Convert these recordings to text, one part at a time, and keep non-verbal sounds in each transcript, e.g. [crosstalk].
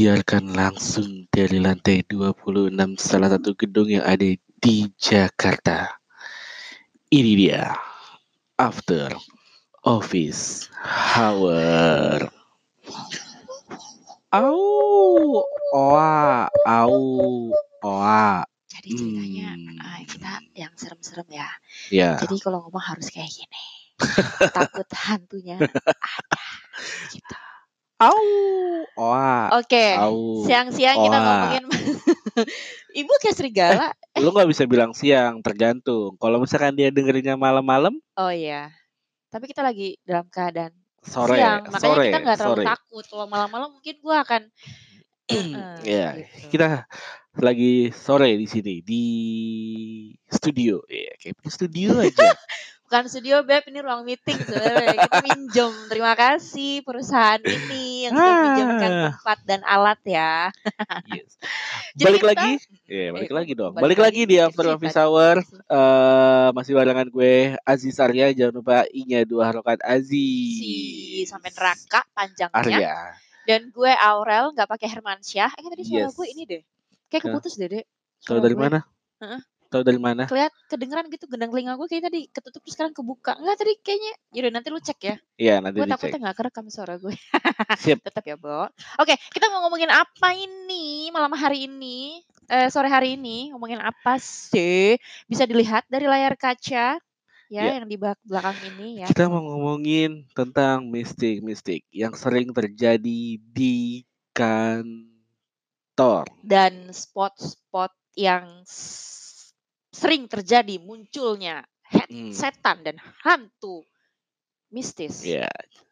Disiarkan langsung dari lantai 26 salah satu gedung yang ada di Jakarta. Ini dia After Office Hour. Au, oa, au, oa. Jadi ceritanya Hmm. ah, kita yang serem-serem ya. Ya, Jadi kalau ngomong harus kayak gini. Takut hantunya ada. Gitu. Au, oa, Oke. au. Siang-siang kita ngomongin [laughs] Ibu kayak serigala. Lu nggak bisa bilang siang, tergantung. Kalau misalkan dia dengerinnya malam-malam, Oh iya. Tapi kita lagi dalam keadaan sore, siang. Makanya sore, kita nggak terlalu sore. takut. Kalau malam-malam mungkin gua akan [clears throat] eh, Ya, gitu. kita lagi sore di sini di studio. Ya, kayak punya studio aja. [laughs] Bukan studio Beb, ini ruang meeting sebenarnya. Kita [laughs] minjem. Terima kasih perusahaan ini yang sudah minjemkan Ah. tempat dan alat ya. [laughs] Yes. Jadi Balik kita- lagi, ya balik Eh, lagi dong. balik Balik, lagi, lagi di After Office. Hour. eh masih barengan gue Aziz Arya. Jangan lupa i-nya dua harokat Aziz. Si sampai neraka panjangnya. Arya. Dan gue Aurel nggak pakai Hermansyah. Eh tadi suara Yes. gue ini deh. Kayak keputus deh. Tahu Suara dari gue. mana? Tahu dari mana? Kelihat kedengeran gitu gendang telinga gue kayak tadi ketutup terus sekarang kebuka. Enggak tadi kayaknya. Yaudah nanti lu cek ya. Iya, nanti Gue dicek. takutnya nggak kerekam suara gue. [laughs] Sip. Tetap ya, Bo. Oke, kita mau ngomongin apa ini malam hari ini? Eh, sore hari ini ngomongin apa sih? Bisa dilihat dari layar kaca ya Ya. yang di belakang ini ya. Kita mau ngomongin tentang mistik-mistik yang sering terjadi di kantor. Dan spot-spot yang sering terjadi munculnya head- Hmm. setan dan hantu mistis Ya,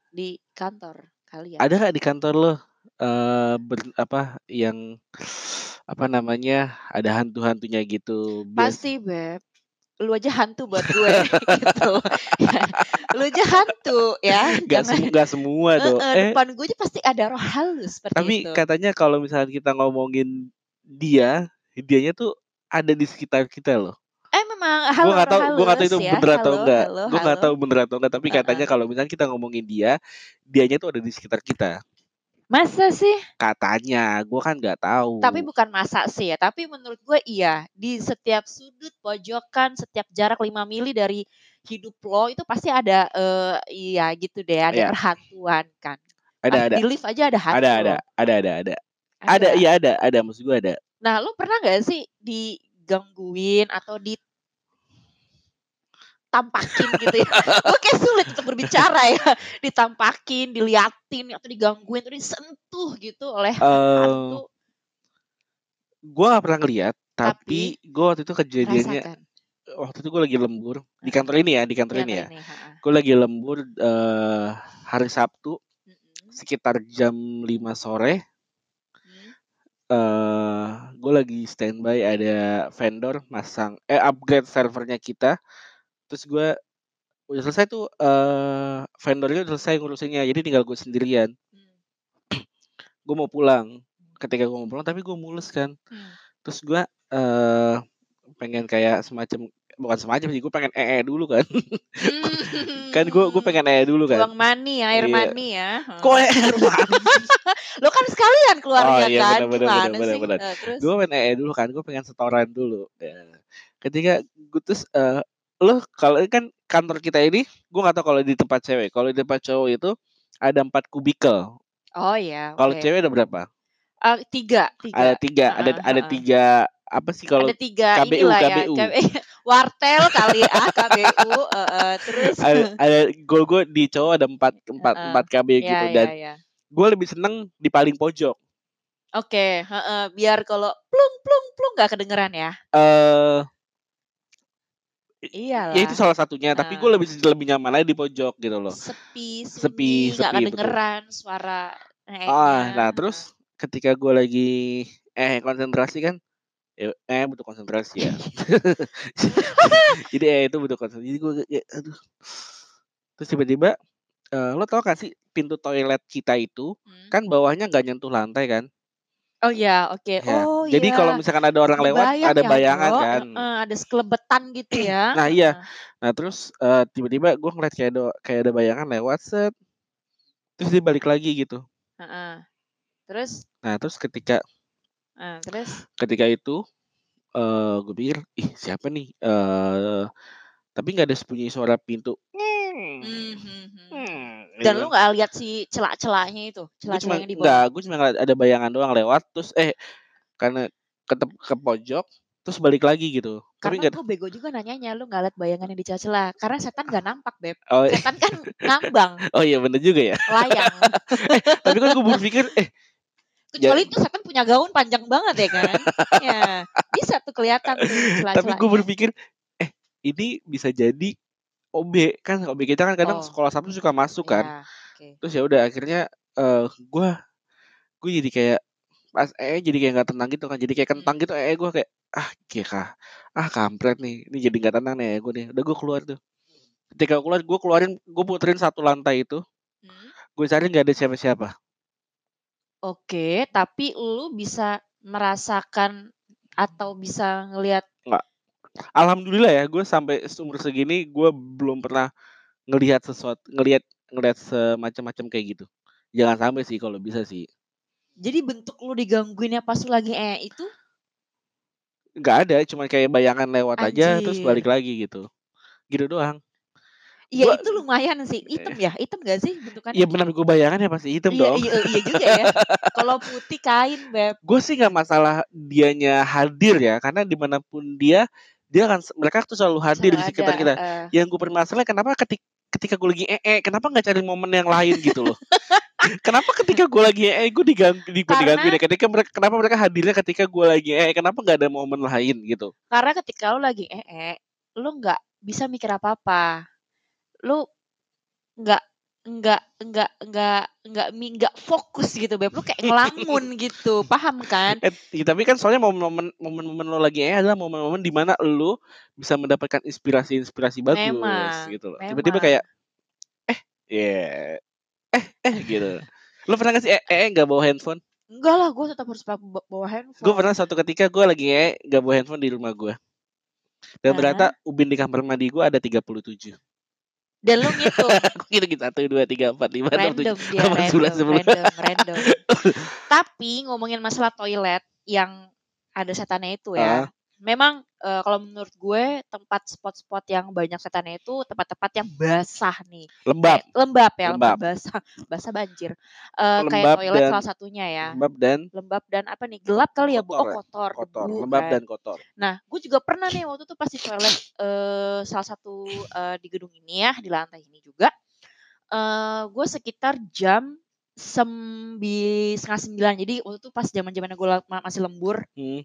di kantor kalian. ada nggak di kantor lo eh ber- apa yang apa namanya ada hantu-hantunya gitu? Pasti, Beb. Lu aja hantu buat gue [laughs] gitu. [laughs] Lu aja hantu ya. [laughs] Gak, Jangan semu- gak semua dong. Eh, depan gue aja pasti ada roh halus seperti tapi itu. katanya kalau misalnya kita ngomongin dia, dianya tuh ada di sekitar kita loh. Eh memang Gue halo nggak tahu, roh gue nggak tahu itu ya. bener atau Halo, enggak. halo, Gue halo. tahu bener atau enggak. Tapi Uh-uh. katanya kalau misalnya kita ngomongin dia, dianya tuh ada di sekitar kita. Masa sih? Katanya, gue kan nggak tahu. Tapi bukan masa sih ya. Tapi menurut gue iya. Di setiap sudut, pojokan, setiap jarak 5 mili dari hidup lo itu pasti ada eh, iya gitu deh. Ada Iya. perhantuan kan. ada, ada, Di lift aja ada hantu. ada, ada, ada, ada, ada, ada, iya ada, ada. Maksud gue ada. Nah, lu pernah nggak sih digangguin atau ditampakin gitu ya? [laughs] Gue kayak sulit untuk berbicara ya. Ditampakin, diliatin, atau digangguin, atau disentuh gitu oleh Eh, hantu. gue gak pernah ngeliat, tapi gue waktu itu kejadiannya, Rasakan. waktu itu gue lagi lembur di kantor ini ya, di kantor ini ya. Ini, ha-ha. Gue lagi lembur eh hari Sabtu sekitar jam 5 sore. Hmm. eh gue lagi standby ada vendor masang eh upgrade servernya kita. Terus gue udah selesai tuh eh vendornya udah selesai ngurusinnya, jadi tinggal gue sendirian. Hmm. Gue mau pulang. Ketika gue mau pulang, tapi gue mules kan. Hmm. Terus gue eh pengen kayak semacam bukan semacam sih, gue pengen ee dulu kan. [laughs] kan gue gue pengen ee dulu kan. Buang mani ya, air Iya. mani ya. Kok air mani? [laughs] Lo kan sekalian keluarnya Oh, iya, kan. benar, benar, Gimana benar, benar, sih? benar. Eh, terus? gue pengen ee dulu kan gue pengen setoran dulu ya. ketika gue terus eh lo kalau kan kantor kita ini gue nggak tahu kalau di tempat cewek kalau di tempat cowok itu ada empat kubikel Oh iya. kalau oke. cewek ada berapa Eh, tiga, tiga. ada tiga ada Ha-ha, ada tiga apa sih kalau ada tiga KBU, inilah ya KBU. [laughs] Wartel kali ya KBU eh, eh, terus ada [laughs] ada gue gue di cowok ada empat empat Heeh. empat KB ya gitu ya dan ya gue lebih seneng di paling pojok oke heeh, biar kalau plung plung plung nggak kedengeran ya eh iyalah ya itu salah satunya tapi gue Ah. lebih lebih nyaman aja di pojok gitu loh sepi Sepi, sunyi sepi, betul. kedengeran suara. Ah, nah terus ketika gue lagi eh konsentrasi kan, eh, eh butuh konsentrasi ya. [laughs] [laughs] jadi eh itu butuh konsentrasi. Jadi gue, ya, aduh. Terus tiba-tiba, eh, lo tau gak sih pintu toilet kita itu Hmm. kan bawahnya nggak nyentuh lantai kan? oh ya oke Ya. oh jadi iya. kalau misalkan ada orang lewat, Kebayang ada ya, bayangan Bro. kan. Heeh, ada sekelebetan gitu ya [clears throat] Nah, iya. Nah terus eh, tiba-tiba gue ngeliat kayak ada kayak ada bayangan lewat set, terus dia balik lagi gitu. Heeh. Terus? Nah, terus ketika Eee, terus? ketika itu, eee, gue pikir, "Ih, siapa nih?" Eee, tapi nggak ada bunyi suara pintu, Mmm, mhm mhm. gitu Dan kan. lu nggak lihat si celak-celaknya itu? Gue cuma Celah-celah yang di enggak, bawah? gue cuma ngeliat ada bayangan doang lewat, terus eh, karena ketep ke pojok, terus balik lagi gitu. Tapi Karena gue bego juga nanyanya, lu nggak lihat bayangan yang di celah-celah, karena setan nggak nampak, Beb. Oh, Setan kan ngambang. [laughs] oh iya bener juga ya. Layang. [laughs] Eh, tapi kan gue berpikir, eh ja Kecuali tuh setan punya gaun panjang banget ya kan. Iya, [laughs] bisa tuh kelihatan tuh tapi gue berpikir, eh, ini bisa jadi OB, kan OB kita kan kadang Oh. sekolah sabtu suka masuk kan. Iya, oke. Terus ya udah akhirnya, eee, gue gue jadi kayak pas Ee jadi kayak nggak tenang gitu kan, jadi kayak kentang Mmm. gitu Ee gue kayak, "Ah, geka ah kampret nih, ini jadi nggak tenang nih Ee gue nih." Udah gue keluar tuh. Ketika keluar, gue keluarin gue puterin satu lantai itu, Mhm. gue cari nggak ada siapa-siapa. Oke, tapi lu bisa merasakan atau bisa ngelihat Nggak. Alhamdulillah ya, gue sampai seumur segini gue belum pernah ngelihat sesuat ngelihat ngelihat semacam-macam kayak gitu. Jangan sampai sih kalau bisa sih. Jadi bentuk lu digangguinnya pas lu lagi ee itu? Nggak ada, cuma kayak bayangan lewat aja terus balik Anjir. lagi gitu. Gitu doang. Iya Gua itu lumayan sih, hitam eh ya? Hitam nggak sih bentukannya? Ya benar gue bayangin ya pasti hitam Iya dong. iya iya juga ya. [laughs] Kalau putih kain, Beb. Gue sih nggak masalah dianya hadir ya, karena di mana pun dia, dia akan mereka tuh selalu hadir Selalu di sekitar ada, kita. heeh. Yang gue permasalahan kenapa ketik ketika gue lagi ee, kenapa nggak cari momen yang lain gitu loh. [laughs] Kenapa ketika gue lagi ee, gue diganggu di gue digangguin Karena ya, ketika mereka kenapa mereka hadirnya ketika gue lagi ee, kenapa nggak ada momen lain gitu. karena ketika lu lagi ee, lu nggak bisa mikir apa-apa. Lu nggak nggak nggak nggak nggak nggak fokus gitu, Beb. Lu kayak ngelamun [laughs] gitu, paham kan? Eh, tapi kan soalnya momen-momen momen-momen lo lagi ee adalah momen-momen di mana lu bisa mendapatkan inspirasi-inspirasi bagus Memang gitu loh. Tiba-tiba kayak, eh, ya, eh eh gitu. Lu pernah nggak sih ee ee nggak bawa handphone? Enggak lah, gue tetap harus bawa Gue handphone. pernah suatu ketika gue lagi ee nggak bawa handphone di rumah gue. Dan ternyata Heeh. ubin di kamar mandi gue ada 37. Dan lu ngitung? [laughs] Gue ngitung 1, 2, 3, 4, 5, 6, 7, Random dia, 8, 9, 10. random random. [laughs] Tapi ngomongin masalah toilet yang ada setannya itu ya, memang, eee, kalau menurut gue tempat spot-spot yang banyak setannya itu tempat-tempat yang basah nih. Lembab. Kayak lembab ya, lembab Lembab. basah, basah banjir. Eee, kayak toilet dan salah satunya ya. lembab dan Lembab dan apa nih, gelap kali ya, Bu? Oh kotor ya, kotor, kotor. debu Lembab kan. dan kotor. Nah, gue juga pernah nih waktu itu pas di toilet, eee, salah satu, eee, di gedung ini ya, di lantai ini juga, eee, gue sekitar jam sembi 8.30. Jadi waktu itu pas zaman-zamannya gue la ma masih lembur. Hmm.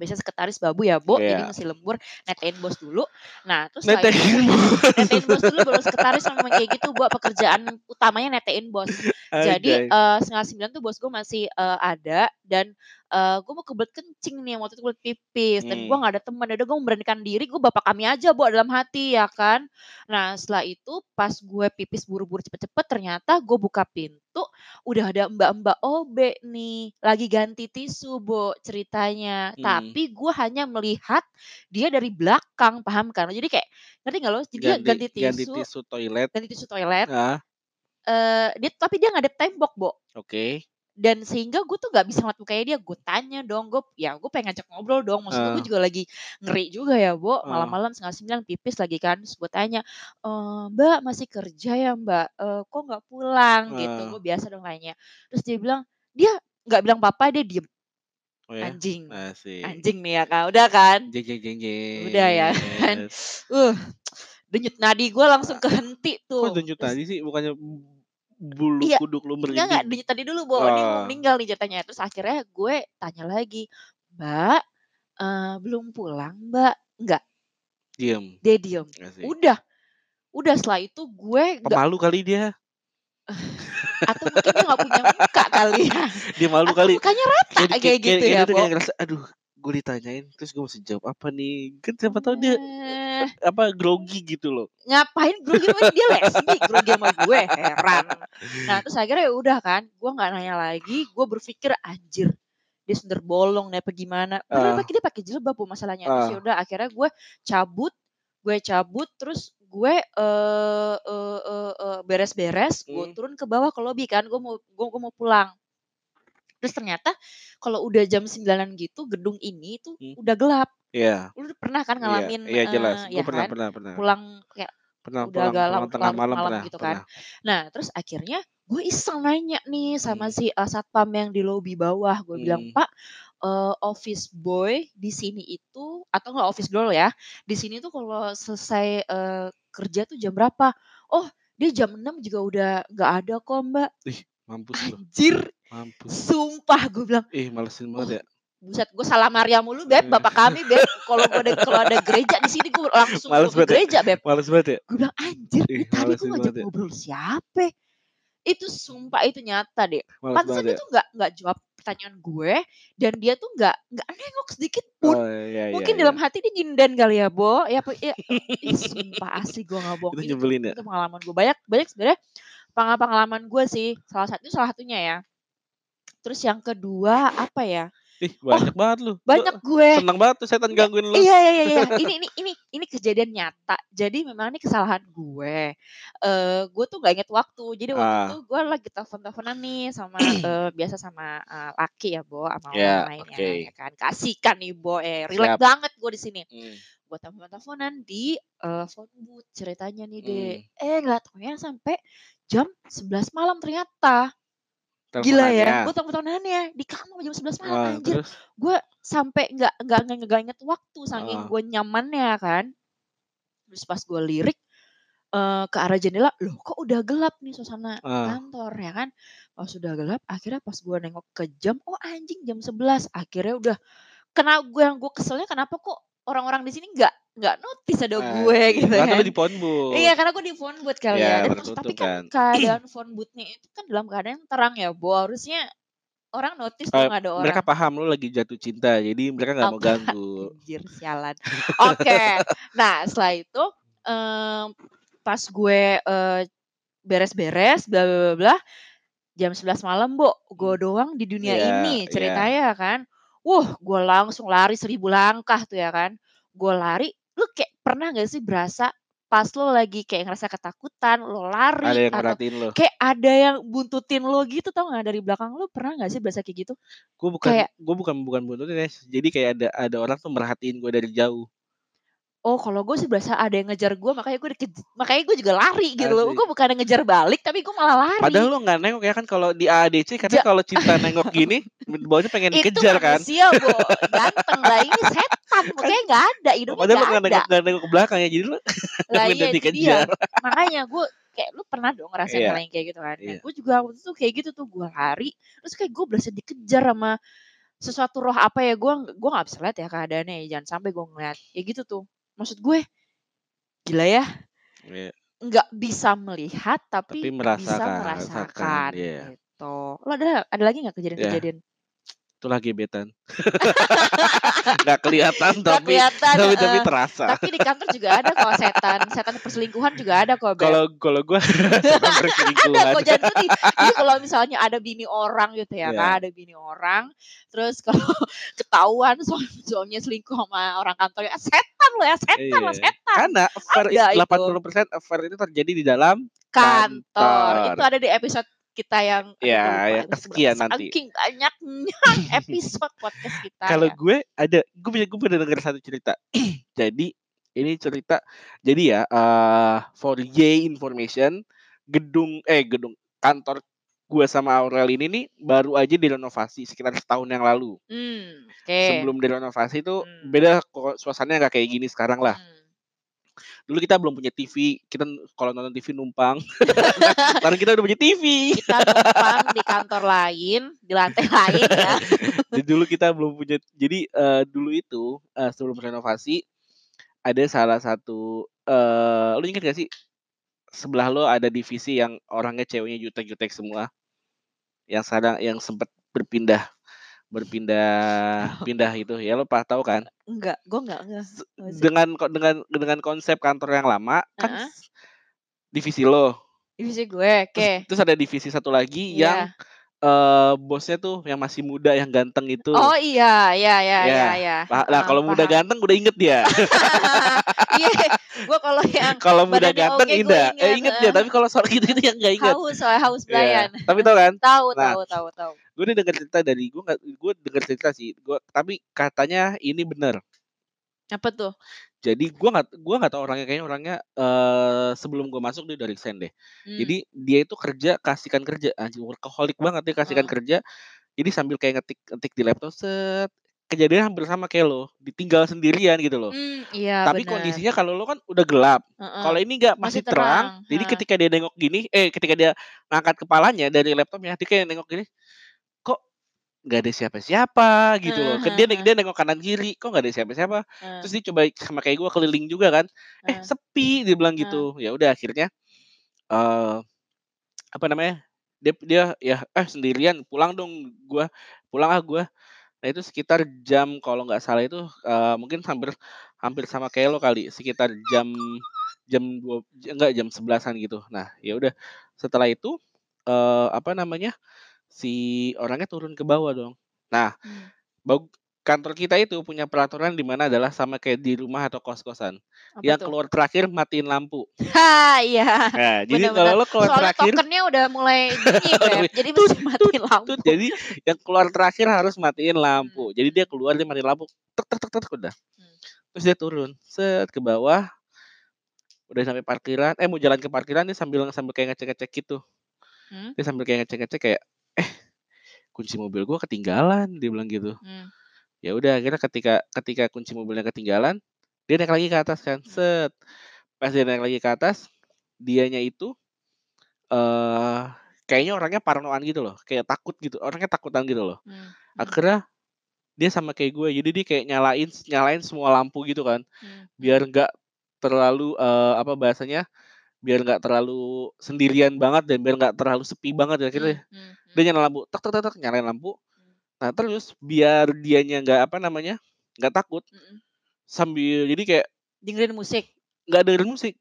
Biasanya sekretaris babu ya, Bu, jadi Iya. masih lembur, netein bos dulu. Nah, terus Netein bos. netein bos dulu baru sekretaris ngomong kayak gitu, Bu, pekerjaan utamanya netein bos. [laughs] Jadi, Anjay. eee, 8.30 tuh bos gue masih, eee, ada dan, eee, gue mau kebelet kencing nih, waktu itu kebelet pipis dan gue nggak ada temen, ya udah gue memberanikan diri, gue bapak kami aja, Bu, dalam hati ya kan. Nah, setelah itu pas gue pipis buru-buru cepet-cepet, ternyata gue buka pintu, udah ada mbak-mbak OB nih, lagi ganti tisu, Bu, ceritanya. Mmm. Tapi gue hanya melihat dia dari belakang, paham kan? Jadi kayak ngerti nggak lo? Jadi Ganti ganti ganti tisu tisu toilet. ganti tisu toilet, Heeh. eee, dia tapi dia ngadep tembok, Bu. Oke. Dan sehingga gue tuh nggak bisa ngeliat mukanya dia, gue tanya dong, gue ya gue pengen ngajak ngobrol dong, maksudnya gue Heeh. juga lagi ngeri juga ya, Bu, Heeh. malam-malam 8.30 pipis lagi kan, terus gue tanya, eee, "Mbak masih kerja ya, Mbak? Eee, kok nggak pulang?" Gitu, Heeh. gue biasa dong nanya. Terus dia bilang dia nggak bilang apa-apa, dia diem. Oh ya? Anjing, Asik. anjing nih ya kan, udah kan? Jeng jeng jeng Udah ya kan, jet. uh, denyut nadi gue langsung kehenti Kok tuh. denyut Terus nadi sih? Bukannya bulu Iya, kuduk lu enggak enggak, merinding? denyut nadi dulu, Bu, ini mau Oh. meninggal nih ceritanya. Terus akhirnya gue tanya lagi, "Mbak, eee, belum pulang, Mbak?" "Enggak." Diem. Dia diem. Asik. Udah udah setelah itu gue Pemalu kali dia. atau mungkin dia nggak punya muka kali ya, Dia malu atau kali. mukanya rata Kayak kayak kayak gitu kayak ya, Bo. kayak ngerasa, "Aduh, gue ditanyain terus gue mesti jawab apa nih?" Kan siapa tahu dia, Eh, apa, grogi gitu loh. ngapain grogi emang dia lesbi grogi sama gue, heran. Nah, terus akhirnya ya udah kan, gue nggak nanya lagi, gue berpikir, "Anjir, dia sundel bolong nih apa gimana." Padahal Heeh. pake dia pakai jilbab, Bu, masalahnya. Terus ya Heeh. udah akhirnya gue cabut gue cabut terus gue, eee eee eee eee, beres-beres, gue Mmm. turun ke bawah ke lobi kan, gue mau gue gue mau pulang. Terus ternyata kalau udah jam 9-an gitu gedung ini tuh Hmm. udah gelap. Iya. Lu pernah kan Iya, ngalamin, iya jelas. eee, Gue ya pernah kan? pernah pernah. Pulang kayak Pernah udah pulang galau pulang tengah malam malam pernah gitu kan. pernah. Nah, terus akhirnya gue iseng nanya nih sama Hmm. si, eee, satpam yang di lobi bawah. Gue bilang, Hmm. "Pak, eee, office boy di sini itu atau enggak office girl ya, di sini tuh kalau selesai, eee, kerja tuh jam berapa?" "Oh, dia jam 6 juga udah nggak ada kok, Mbak." Ih, mampus lu. Anjir, Mampus. sumpah gue bilang, Ih, malesin "Oh, banget ya. buset gue salam Maria mulu, Beb, Iya. bapak kami, Beb. Kalau ada kalau ada gereja di sini gue langsung Males ke ya. gereja, Beb." Males banget ya. Gue bilang, "Anjir, Ih, ini tadi gue ngajak ya. ngobrol siapa?" Itu sumpah itu nyata deh. Pantesan dia ya. tuh nggak nggak jawab pertanyaan gue dan dia tuh nggak nggak nengok sedikit pun. Oh, iya iya Mungkin iya. dalam hati dia nginden kali ya, Bo. Ya ya ih sumpah asli gue nggak bohong. Itu Itu ya. itu pengalaman gue. Banyak banyak sebenarnya pengalaman-pengalaman gue sih. Salah satu salah satunya ya. Terus yang kedua apa ya? Ih, Oh, banyak banget lu. Lu banyak gue. seneng banget tuh setan gangguin lu. iya iya iya iya. Ini [laughs] ini ini ini kejadian nyata. Jadi memang ini kesalahan gue. Eee, gue tuh nggak inget waktu. Jadi waktu itu Ah. gue lagi telepon-teleponan nih sama, eee, [clears throat] biasa sama, eee, laki ya, Bo, sama orang Ya, lainnya oke. ya kan. Keasikan nih, Bo, eh rileks Siap. banget gue di sini. Hmm. Gue telepon-teleponan di, eee, phone booth ceritanya nih, Dek. Hmm. Eh, nggak taunya sampai jam 11 malam ternyata. Gila ya, gue telepon-teleponannya di kamar jam 11 malam, Ah, anjir. Gue sampai nggak nggak inget waktu saking Ah. gue nyamannya kan. Terus pas gue lirik, eee, ke arah jendela, loh kok udah gelap nih suasana Ah. kantor ya kan. Pas udah gelap akhirnya pas gue nengok ke jam, oh anjing jam 11. Akhirnya udah kena gue yang gue keselnya kenapa kok orang-orang di sini nggak nggak notice ada gue Anjing. gitu Karena kan. lu di phone booth. Iya, karena gue di phone booth kali Iya, ya. Dan karena maksud tutup tapi kan kan. keadaan phone booth-nya itu kan dalam keadaan yang terang ya, Bo. Harusnya orang notice Eh, dong ada mereka orang. paham lu lagi jatuh cinta, jadi mereka nggak mau ganggu. [laughs] Anjir, sialan. Oke. Nah, setelah itu, mmm, pas gue, eee, beres-beres bla bla bla bla, jam 11 malam, Bo, gue Hmm. doang di dunia Iya ini iya. ceritanya kan. Wuh, gue langsung lari 1000 langkah tuh ya kan. Gue lari, lu kayak pernah nggak sih berasa pas lo lagi kayak ngerasa ketakutan, lo Ada lari yang atau lu. kayak ada yang buntutin lo gitu tau nggak dari belakang lo, pernah nggak sih berasa kayak gitu? Gue bukan Kayak gue bukan bukan buntutin ya. Jadi kayak ada ada orang tuh merhatiin gue dari jauh. Oh, kalau gue sih berasa ada yang ngejar gue, makanya gue dikej makanya gue juga lari gitu loh. Gue bukannya ngejar balik, tapi gue malah Padahal lari. lu nggak nengok ya kan kalau di AADC katanya Ja kalau cinta nengok gini, bawahnya pengen Itu dikejar kan. manusia, Bo, ganteng lah. Ini setan, Kan makanya nggak ada, hidungnya padahal lu nggak nengok nggak nengok ke belakang ya, jadi lu Lah [laughs] iya itu dikejar. Makanya gue kayak lu pernah dong ngerasain Iya. hal yang kayak gitu kan. Nah, Iya. gue juga waktu itu kayak gitu tuh, gue lari, terus kayak gue berasa dikejar sama sesuatu roh apa ya, gue gue nggak bisa lihat ya keadaannya ya, jangan sampai gue ngeliat. Ya gitu tuh. Maksud gue, gila ya, nggak bisa melihat tapi Tapi bisa merasakan, rasakan, merasakan iya. gitu. Lo ada ada lagi nggak kejadian-kejadian? Itulah gebetan. [laughs] Nggak kelihatan Nggak tapi kelihatan, tapi tapi heeh. terasa. Tapi di kantor juga ada kok setan, setan perselingkuhan juga ada kok. Kalau kalau gue [laughs] setan Ada perselingkuhan. kok jangan sedih. Jadi kalau misalnya ada bini orang gitu ya Iya. kan, ada bini orang, terus kalau [laughs] ketahuan suami suaminya selingkuh sama orang kantornya, "Ah, setan lo ya, setan lo, Iya. setan." Karena affair Ada itu itu. 80% affair itu terjadi di dalam Kantor. kantor. Itu ada di episode kita yang gue Ya, lupa yang kesekian nanti. Saking banyaknya [laughs] episode podcast kita Kalau ya. gue ada, gue punya gue pernah denger satu cerita. [clears throat] jadi ini cerita, jadi ya eh for y information, gedung eh gedung kantor gue sama Aurel ini nih baru aja direnovasi sekitar setahun yang lalu. Hmm, oke. Sebelum direnovasi itu Hmm. beda kok suasananya nggak kayak gini sekarang lah. Hmm. Dulu kita belum punya TV, kita kalau nonton TV numpang. [laughs] Sekarang kita udah punya TV. Kita numpang di kantor lain, di lantai lain ya. [laughs] Jadi dulu kita belum punya. Jadi eh, dulu itu eh, sebelum renovasi ada salah satu. eh lu inget gak sih sebelah lo ada divisi yang orangnya ceweknya jutek-jutek semua, yang sekarang yang sempat berpindah berpindah [laughs] pindah itu ya lo pasti tahu kan? Enggak, gue enggak enggak. Dengan dengan dengan konsep kantor yang lama kan Heeh. s- divisi lo. Divisi gue, Terus oke. terus ada divisi satu lagi yang Iya. eh bosnya tuh yang masih muda yang ganteng itu. Oh iya, iya, iya, Ya. iya, iya. Lah, lah Heeh, kalau muda ganteng udah inget dia. [laughs] Iya, gue kalau yang [laughs] Kalau muda ganteng gue indah. Eh inget, inget dia, tapi kalau soal gitu itu yang nggak inget. Haus, soalnya haus Iya. belayan. Tapi tau kan? Tahu, Nah, tahu, tahu, tahu, gue denger cerita dari gue nggak gue denger cerita sih. Gue tapi katanya ini bener. Apa tuh? Jadi gue nggak gue nggak tahu orangnya kayaknya orangnya eh sebelum gue masuk dia udah resign deh. Hmm. Jadi dia itu kerja kasihkan kerja anjing workaholic banget dia kasihkan Heeh. kerja. Jadi sambil kayak ngetik ngetik di laptop set kejadian hampir sama kayak lo, ditinggal sendirian gitu loh. Hmm, iya Tapi bener. kondisinya kalau lo kan udah gelap. Heeh. Kalau ini enggak Masih masih terang. terang, Jadi ketika dia nengok gini, eh ketika dia ngangkat kepalanya dari laptopnya, dia kayak nengok gini, nggak ada siapa-siapa gitu loh. Kan dia, dia nengok kanan kiri, kok nggak ada siapa-siapa. Terus dia coba sama kayak gue keliling juga kan. Eh sepi dia bilang gitu. Ya udah akhirnya eh apa namanya? Dia dia ya eh sendirian pulang dong gua. Pulang ah gua. Nah itu sekitar jam kalau nggak salah itu eh, mungkin hampir hampir sama kayak lo kali, sekitar jam jam dua enggak jam sebelasan gitu. Nah, ya udah setelah itu eh apa namanya? Si orangnya turun ke bawah dong. Nah, Hmm. kantor kita itu punya peraturan di mana adalah sama kayak di rumah atau kos-kosan. Yang tuh? keluar terakhir matiin lampu. Ha, iya. Nah, jadi Bener, kalau lo keluar Soalnya terakhir tokennya udah mulai Beb. bunyi. [laughs] Jadi mesti matiin lampu. tut. Jadi yang keluar terakhir harus matiin lampu. Hmm. Jadi dia keluar dia matiin lampu. Tek tek tek tek udah. Hmm. Terus dia turun, set ke bawah. Udah sampai parkiran, eh mau jalan ke parkiran dia sambil sambil kayak ngecek-ngecek gitu. Hmm. Dia sambil kayak ngecek-ngecek kayak eh kunci mobil gua ketinggalan dia bilang gitu. Hmm. Ya udah akhirnya ketika ketika kunci mobilnya ketinggalan, dia naik lagi ke atas kan. Hmm. Set. Pas dia naik lagi ke atas, dianya itu eh kayaknya orangnya parnoan gitu loh, kayak takut gitu. Orangnya takutan gitu loh. Hmm. Hmm. Akhirnya dia sama kayak gue. Jadi dia kayak nyalain nyalain semua lampu gitu kan. Hmm. Biar nggak terlalu eh, apa bahasanya? Biar nggak terlalu sendirian banget dan biar nggak terlalu sepi banget ya Hmm. akhirnya. Hmm. Dia Hmm. nyalain lampu, tek tek tek tek, nyalain lampu. Hmm. Nah, terus biar dianya nggak apa namanya? nggak takut Mm-mm. sambil jadi kayak Dengerin musik. nggak dengerin musik.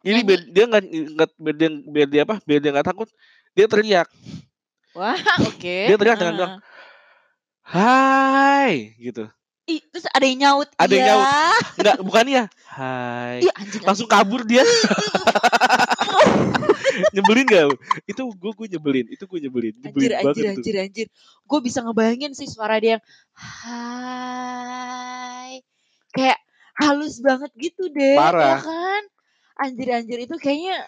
Jadi biar Nyanyi. dia nggak nggak biar dia biar dia apa? Biar dia nggak takut, dia teriak. Wah, [laughs] oke. Dia teriak dengan bilang, Heeh. "Hai!" gitu. Ih, terus ada yang nyaut. Ada yang iya. nyaut. Enggak, bukan [laughs] ya. Hai. Anjing, Langsung anjing. kabur dia. [laughs] nyebelin gak? Itu gue gue nyebelin. Itu gue nyebelin. Nyebelin Anjir, banget anjir, itu. anjir, anjir. Gue bisa ngebayangin sih suara dia yang hai. Kayak halus banget gitu deh, ya Parah. kan? Anjir, anjir itu kayaknya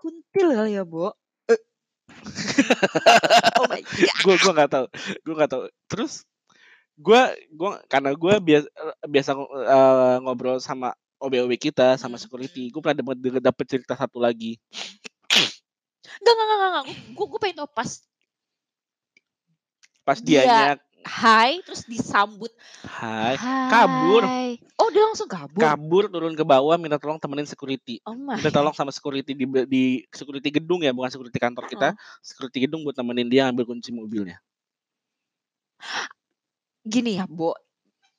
kuntil kali ya, Bo. Eh. [laughs] oh my god. gue gue nggak tahu. Gue nggak tahu. Terus gue gue karena gue biasa biasa eh, ngobrol sama OB-OB kita sama Hmm, security. Gue pernah dapet, dapet cerita satu lagi. Enggak, enggak, enggak, enggak. Gue gue pengen tau pas Pas dia dianya hai terus disambut hai kabur hai. Oh, dia langsung kabur. kabur turun ke bawah minta tolong temenin security. Oh my. Minta tolong sama security di di security gedung ya, bukan security kantor kita. Heeh. Security gedung buat temenin dia ambil kunci mobilnya. Gini ya, Bo.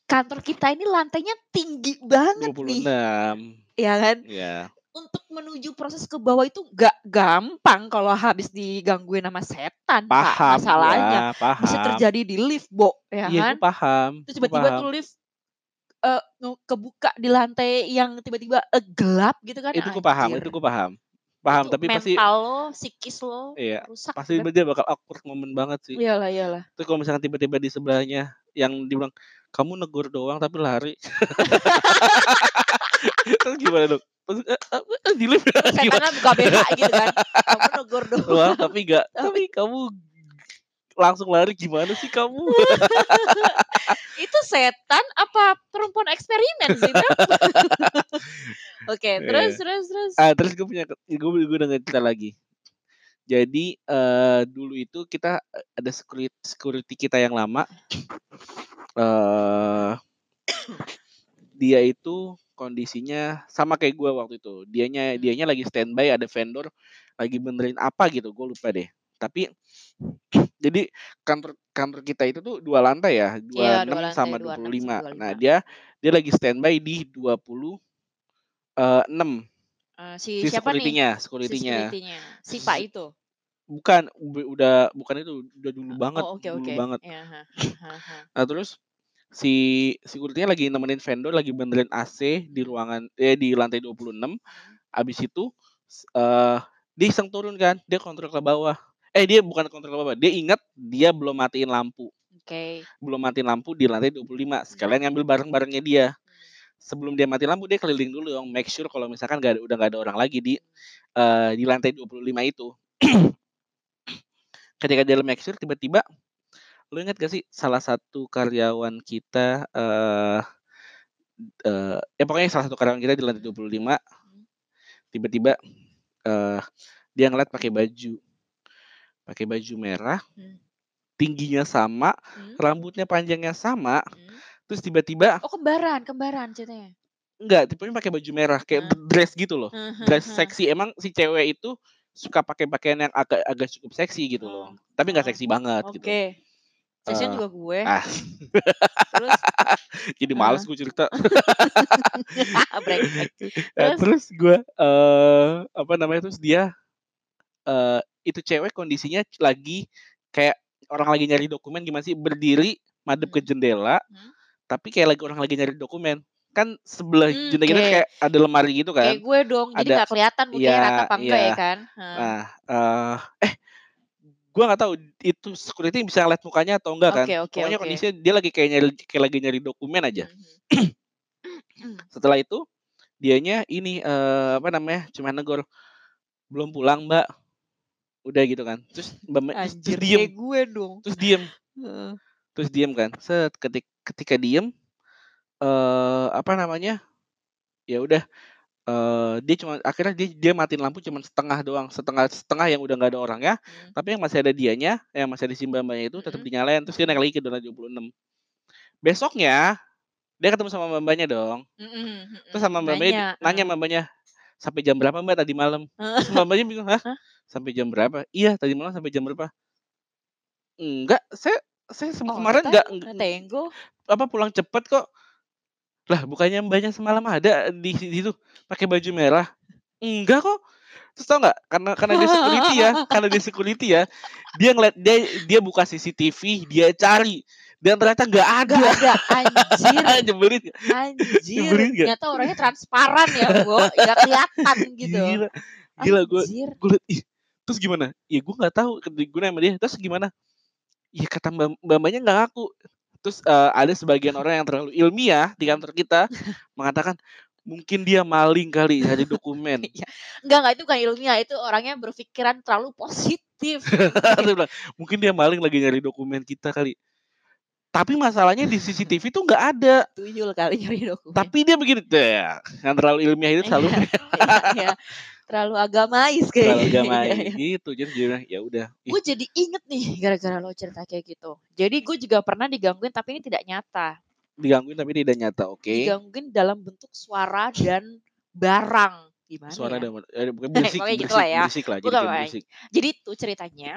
Kantor kita ini lantainya tinggi banget nih. 26. Ya kan? Ya. Untuk menuju proses ke bawah itu gak gampang kalau habis digangguin sama setan, Pak. Paham Masalahnya ya, paham. bisa terjadi di lift, Bo, ya Iya, kan? paham. Terus tiba-tiba tuh lift nge- kebuka di lantai yang tiba-tiba eh, gelap gitu kan. Itu gue paham, itu gue paham. Paham, Itu tapi pasti mental lo, psikis lo iya, rusak. pasti Beb. dia bakal awkward moment banget sih. Iyalah, iyalah. Terus kalau misalkan tiba-tiba di sebelahnya yang dibilang kamu negur doang tapi lari. [laughs] Terus gimana dong? Terus, eh, eh, eh, di lift Terus gimana? setannya buka BH gitu kan. Kamu negor [laughs] Doang doang. tapi enggak. Tapi kamu langsung lari gimana sih kamu? [laughs] itu setan apa perempuan eksperimen sih? Oke, terus Iya. terus terus. Ah, terus gue punya gue gue denger cerita lagi. Jadi eh dulu itu kita eh, ada security security kita yang lama. Eh dia itu kondisinya sama kayak gue waktu itu. Dianya Hmm. dianya lagi standby ada vendor lagi benerin apa gitu, gue lupa deh. Tapi jadi kantor kantor kita itu tuh dua lantai ya, Iya, 26 dua lantai, sama 26 sama 25. Nah, 25. dia dia lagi standby di 20 eh 6 Eh, si, si siapa nih? security-nya, Si security-nya. security-nya. Si Pak itu. Bukan, udah bukan itu, udah dulu banget, Oh, oke dulu oke. banget. Ya, ha, [laughs] ha, ha. Nah, terus si security-nya lagi nemenin vendor lagi benerin AC di ruangan eh di lantai 26. Abis itu eh dia iseng turun kan, dia kontrol ke bawah. Eh dia bukan kontrol ke bawah, dia ingat dia belum matiin lampu. Oke. Belum matiin lampu di lantai 25. Sekalian ngambil barang-barangnya dia. Sebelum dia mati lampu dia keliling dulu dong, make sure kalau misalkan gak ada, udah gak ada orang lagi di eh di lantai 25 itu. [clears throat] Ketika dia make sure tiba-tiba lu ingat gak sih salah satu karyawan kita eh eh ya pokoknya salah satu karyawan kita di lantai 25 tiba-tiba eh dia ngeliat pakai baju pakai baju merah Hmm. tingginya sama Hmm. rambutnya panjangnya sama Hmm. Terus tiba-tiba Oh kembaran, kembaran ceritanya. enggak tipenya pakai baju merah kayak Hah? dress gitu loh dress seksi emang si cewek itu suka pakai pakaian yang agak agak cukup seksi gitu loh Hmm. tapi nggak Oh, seksi banget Oke. gitu Seksian Eh, juga gue. ah Terus [laughs] jadi males gue cerita. [laughs] Nah, Terus? gue eh apa namanya terus dia eh itu cewek kondisinya lagi kayak orang lagi nyari dokumen gimana sih berdiri madep ke Hmm. jendela Hmm. Tapi kayak lagi orang lagi nyari dokumen kan sebelah Hmm, jendela kita oke. kayak ada lemari gitu kan Kayak gue dong, jadi ada nggak kelihatan mukanya iya rata apa enggak iya ya kan? Heeh. nah eh eh gue nggak tahu itu security bisa ngeliat mukanya atau enggak kan oke, pokoknya oke. kondisinya dia lagi kayak nyari kayak lagi nyari dokumen aja Mhm. Mhm. [clears throat] setelah itu dianya ini eh apa namanya cuma negor belum pulang mbak udah gitu kan terus mbak Ma- terus, Anjir diem kayak gue dong. terus diem terus diem kan set ketik ketika diem eh apa namanya ya udah eh dia cuma akhirnya dia dia matiin lampu cuma setengah doang setengah setengah yang udah nggak ada orangnya Hmm. tapi yang masih ada dianya yang masih ada si mbak mbaknya itu tetap Mhm. dinyalain terus dia naik lagi ke zona 26 besoknya dia ketemu sama mbak mbaknya dong Mhm, terus mhm. sama mbak mbaknya Nanya. Heeh. mbak mbaknya sampai jam berapa mbak tadi malam Heeh. terus mbak mbaknya bingung hah sampai jam berapa iya tadi malam sampai jam berapa enggak saya saya Oh, kemarin enggak kata Enggo. Apa pulang cepet kok lah bukannya mbaknya semalam ada di situ pakai baju merah enggak kok terus tau nggak karena karena dia security ya [laughs] karena dia security ya dia ngeliat dia dia buka CCTV dia cari dan ternyata nggak ada Gak ada anjir. [laughs] nyebelin nggak? Anjir. Nyebelin nggak? Ternyata orangnya transparan ya, Bo. Gak kelihatan gitu. gila gila gue gue liat terus gimana ya gue nggak tahu gue nanya sama dia terus gimana ya kata mbak mbak mbaknya nggak ngaku terus eh, ada sebagian orang yang terlalu ilmiah di kantor kita [laughs] mengatakan mungkin dia maling kali dari dokumen Iya. Enggak, enggak itu bukan ilmiah, itu orangnya berpikiran terlalu positif. [laughs] Mungkin dia maling lagi nyari dokumen kita kali tapi masalahnya di CCTV tuh nggak ada Tuyul kali nyari dokumen. tapi dia begini "Dah, yang terlalu ilmiah itu selalu Iya, iya, [laughs] iya. Terlalu agamais terlalu kayaknya. [laughs] gamai Iya, iya. gitu jadi dia bilang, ya udah Gue jadi inget nih gara-gara lo cerita kayak gitu. Jadi gue juga pernah digangguin tapi ini tidak nyata. digangguin tapi tidak nyata oke Digangguin dalam bentuk suara dan barang. Gimana suara ya? dan eh, bukan [laughs] berisik gitu lah ya. berisik lah jadi kayak berisik Jadi tuh ceritanya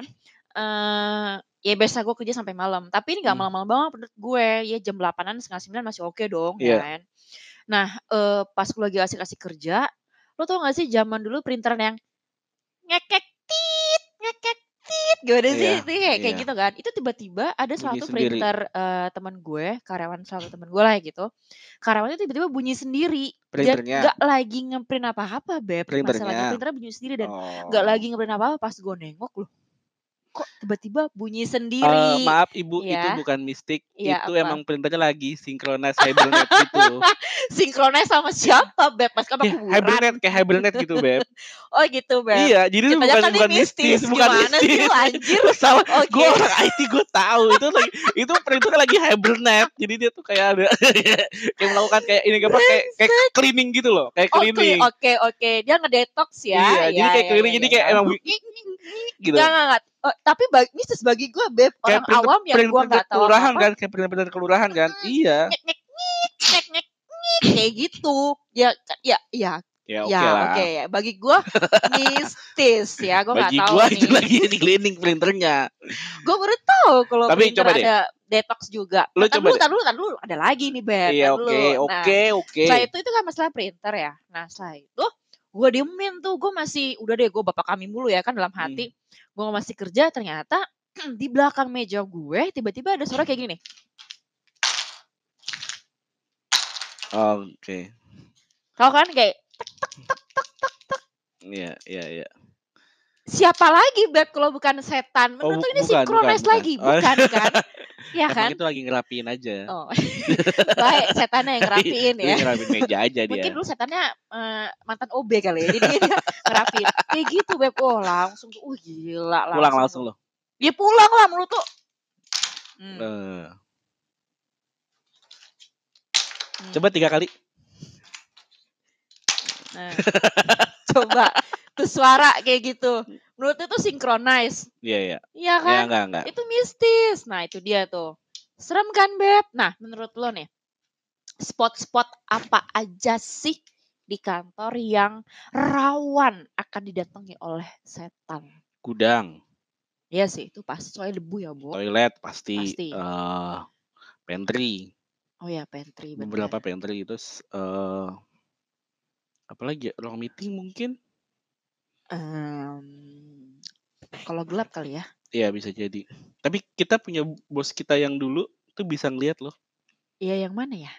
eh ya biasa gue kerja sampai malam. Tapi ini gak Hmm. malam-malam banget menurut gue. Ya jam 8-an setengah 9 masih oke dong Iya. ya kan. Nah eh, pas gue lagi asik-asik kerja. Lo tau gak sih zaman dulu printer yang ngekek tit, ngekek tit. Gimana sih? Itu kayak, kayak iya. gitu kan. Itu tiba-tiba ada Bunyi suatu sendiri. printer eh, teman gue, karyawan salah satu teman gue lah gitu. Karyawannya tiba-tiba bunyi sendiri. Dan Printernya? gak lagi ngeprint apa-apa Beb. Masalahnya Printernya? printernya bunyi sendiri dan oh nggak lagi ngeprint apa-apa pas gue nengok loh kok tiba-tiba bunyi sendiri maaf ibu itu Iya. bukan mistik Iya, itu apa? emang printernya lagi synchronize hibernate gitu [laughs] sinkronnya sama siapa beb pas kamu ya, kuburan hibernate kayak hibernate gitu beb [laughs] oh gitu beb iya jadi itu bukan kan bukan mistis mistis. bukan Gimana sih mistis lu, anjir? [laughs] Salah Oke. gue orang IT gue tahu itu lagi itu printernya lagi hibernate jadi dia tuh kayak ada kayak melakukan kayak ini apa kayak kayak cleaning gitu loh kayak Oke, cleaning oke, oke. Dia ngedetox ya. iya jadi kayak cleaning jadi kayak emang gitu Enggak, enggak, Oh, tapi bagi, mistis bagi gue, Beb. kayak Orang printer, awam yang gue nggak tahu kelurahan apa kan kayak printer-printer kelurahan kan iya Nyek, nyek, nyek, nyek, nyek, kayak gitu. Ya, ya, ya, ya oke ya, lah oke ya. Bagi gue mistis ya. Gue nggak bagi tahu gua nih. itu lagi di cleaning printernya Gue baru tahu kalau Tapi printer coba deh. ada detox juga. Lu Nah, tar coba dulu, deh. tar dulu, tar dulu. Ada lagi nih, Beb. iya oke. Nah, oke oke setelah itu itu kan masalah printer ya. Nah setelah itu gue diemin tuh. Gue masih, udah deh gue bapak kami mulu ya kan dalam Hmm. Gue masih kerja ternyata [clears throat] di belakang meja gue tiba-tiba ada suara kayak gini nih. Oke. Tahu kan kayak Iya iya iya. siapa lagi Beb kalau bukan setan? Oh, Menurut bu lu ini bukan bukan sinkronis bukan. lagi, Oh. bukan [laughs] kan? Ya Emang kan? itu lagi ngerapiin aja. Oh. [laughs] Baik, setannya yang ngerapiin Dia ya. ngerapiin meja aja dia. Mungkin dulu setannya eh, mantan OB kali ya. Jadi dia [laughs] ngerapiin. Kayak gitu Beb. Oh, langsung tuh. Uh, gila Pulang langsung loh. Ya pulang lah menurut tuh. Hmm. Hmm. coba tiga kali. Nah, coba tuh suara kayak gitu. Menurut itu synchronize. Iya iya. Iya Ya kan? enggak enggak. Itu mistis. Nah, itu dia tuh. Serem kan, Beb? Nah, menurut lo nih, spot-spot apa aja sih di kantor yang rawan akan didatangi oleh setan? Gudang, Iya sih, itu pasti soalnya debu ya, Bu. toilet pasti, Pasti. eh pantry, Oh ya, pantry beberapa pantry terus eh apa lagi ya? Ruang meeting mungkin? Em, kalau gelap kali ya. Iya bisa jadi. Tapi kita punya bos kita yang dulu tuh bisa ngeliat loh. Iya, yang mana ya?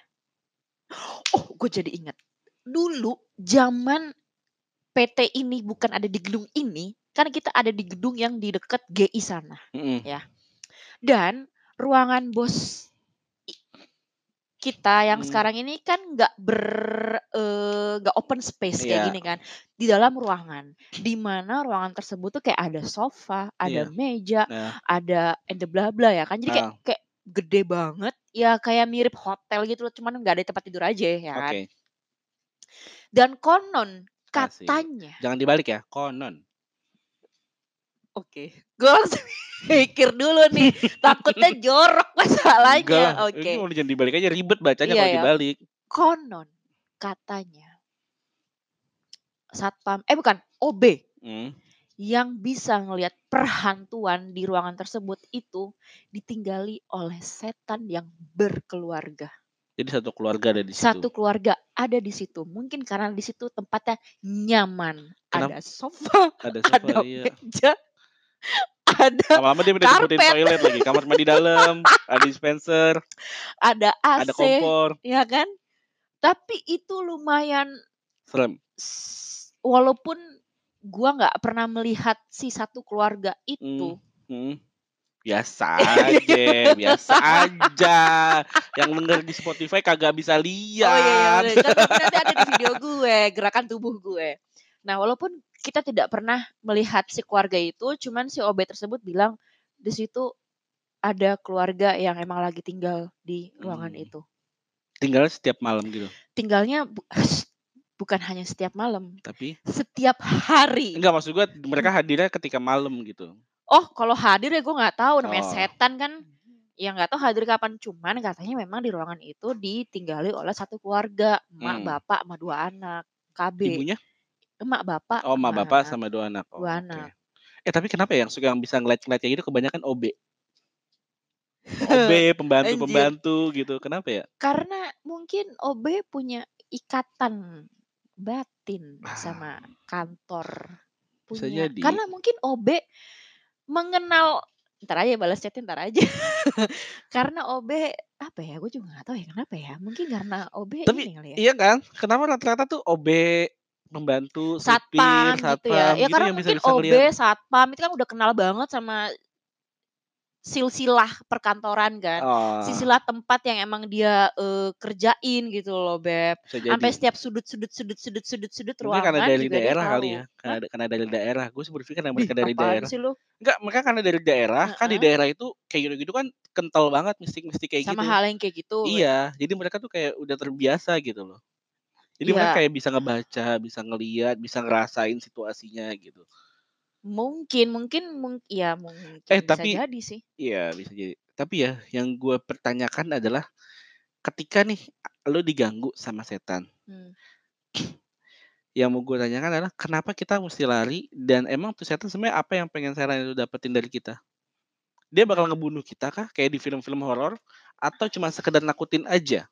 Oh, gue jadi ingat. Dulu zaman PT ini bukan ada di gedung ini, kan kita ada di gedung yang di dekat GI sana. Mm-mm. Dan ruangan bos kita yang Hmm. sekarang ini kan nggak ber eh, nggak open space kayak Iya. gini kan di dalam ruangan di mana ruangan tersebut tuh kayak ada sofa ada Iya. meja Nah, ada and bla bla ya kan jadi kayak Ah. kayak gede banget ya kayak mirip hotel gitu loh cuman nggak ada tempat tidur aja ya kan dan konon Asik. katanya Jangan dibalik ya, konon. Oke gue langsung [laughs] mikir dulu nih takutnya [laughs] jorok masalahnya Enggak lah, oke ini mau jangan dibalik aja ribet bacanya Iya kalau ya. dibalik. konon katanya satpam eh bukan OB Hmm. yang bisa ngelihat perhantuan di ruangan tersebut itu ditinggali oleh setan yang berkeluarga. Jadi satu keluarga ada di situ. Satu keluarga ada di situ. Mungkin karena di situ tempatnya nyaman. Kenapa? Ada sofa, Ada [laughs] ada sofa iya. meja, ada Lama-lama dia karpet. toilet lagi, kamar mandi dalam, [laughs] ada dispenser, ada AC, ada kompor. ya kan? Tapi itu lumayan Serem. walaupun gua nggak pernah melihat si satu keluarga itu. Hmm. Biasa [laughs] aja, biasa aja. Yang denger di Spotify kagak bisa Oh iya, iya lihat. bener. Kan tapi nanti ada di video gue, gerakan tubuh gue. Nah, walaupun kita tidak pernah melihat si keluarga itu, cuman si OB tersebut bilang di situ ada keluarga yang emang lagi tinggal di ruangan Hmm. itu. Tinggal setiap malam gitu. Tinggalnya bu- [sniffs] bukan hanya setiap malam, Tapi setiap hari. enggak maksud gua mereka hadirnya ketika malam gitu. Oh, kalau hadir ya gue nggak tahu namanya Oh. setan kan. Ya nggak tahu hadir kapan. Cuman katanya memang di ruangan itu ditinggali oleh satu keluarga, emak, Hmm. bapak, sama dua anak, KB. Ibunya? Emak, bapak, Oh, ma sama bapak anak. sama dua anak. Oh, Dua anak. Eh tapi kenapa ya yang suka yang bisa ngeliat-ngeliat kayak gitu kebanyakan OB? OB, [laughs] pembantu-pembantu gitu. Kenapa ya? Karena mungkin OB punya ikatan batin Ah. sama kantor. Bisa Punya. jadi. Karena mungkin OB mengenal ntar aja balas chatnya ntar aja. [laughs] karena OB apa ya? Gue juga nggak tahu ya kenapa ya. Mungkin karena OB Tapi ini kali ya. iya kan? Kenapa rata-rata tuh OB, pembantu, Satpam supir, gitu ya. satpam Ya gitu karena yang mungkin bisa-bisa OB, ngeliat. satpam itu kan udah kenal banget sama silsilah perkantoran kan. Oh, Silsilah tempat yang emang dia eh, kerjain gitu loh, Beb. bisa Sampai setiap sudut sudut sudut sudut sudut sudut Mungkin karena ruangan dari daerah kali ya. Hah? Karena, karena dari daerah. Gue sih berpikir karena mereka dari daerah. sih lu? Enggak, mereka karena dari daerah. Kan di daerah itu kayak gitu-gitu kan kental banget mistik-mistik kayak Sama gitu. hal yang kayak gitu. Iya, jadi mereka tuh kayak udah terbiasa gitu loh. Jadi mereka Iya, kayak bisa ngebaca, bisa ngeliat, bisa ngerasain situasinya gitu. mungkin mungkin mung Eh ya mungkin bisa tapi jadi sih. iya bisa jadi. Tapi ya yang gue pertanyakan adalah ketika nih lo diganggu sama setan, Hmm. [sniffs] yang mau gue tanyakan adalah kenapa kita mesti lari dan emang tuh setan sebenarnya apa yang pengen setan itu dapetin dari kita? Dia bakal ngebunuh kita kah kayak di film-film horor atau cuma sekedar nakutin aja?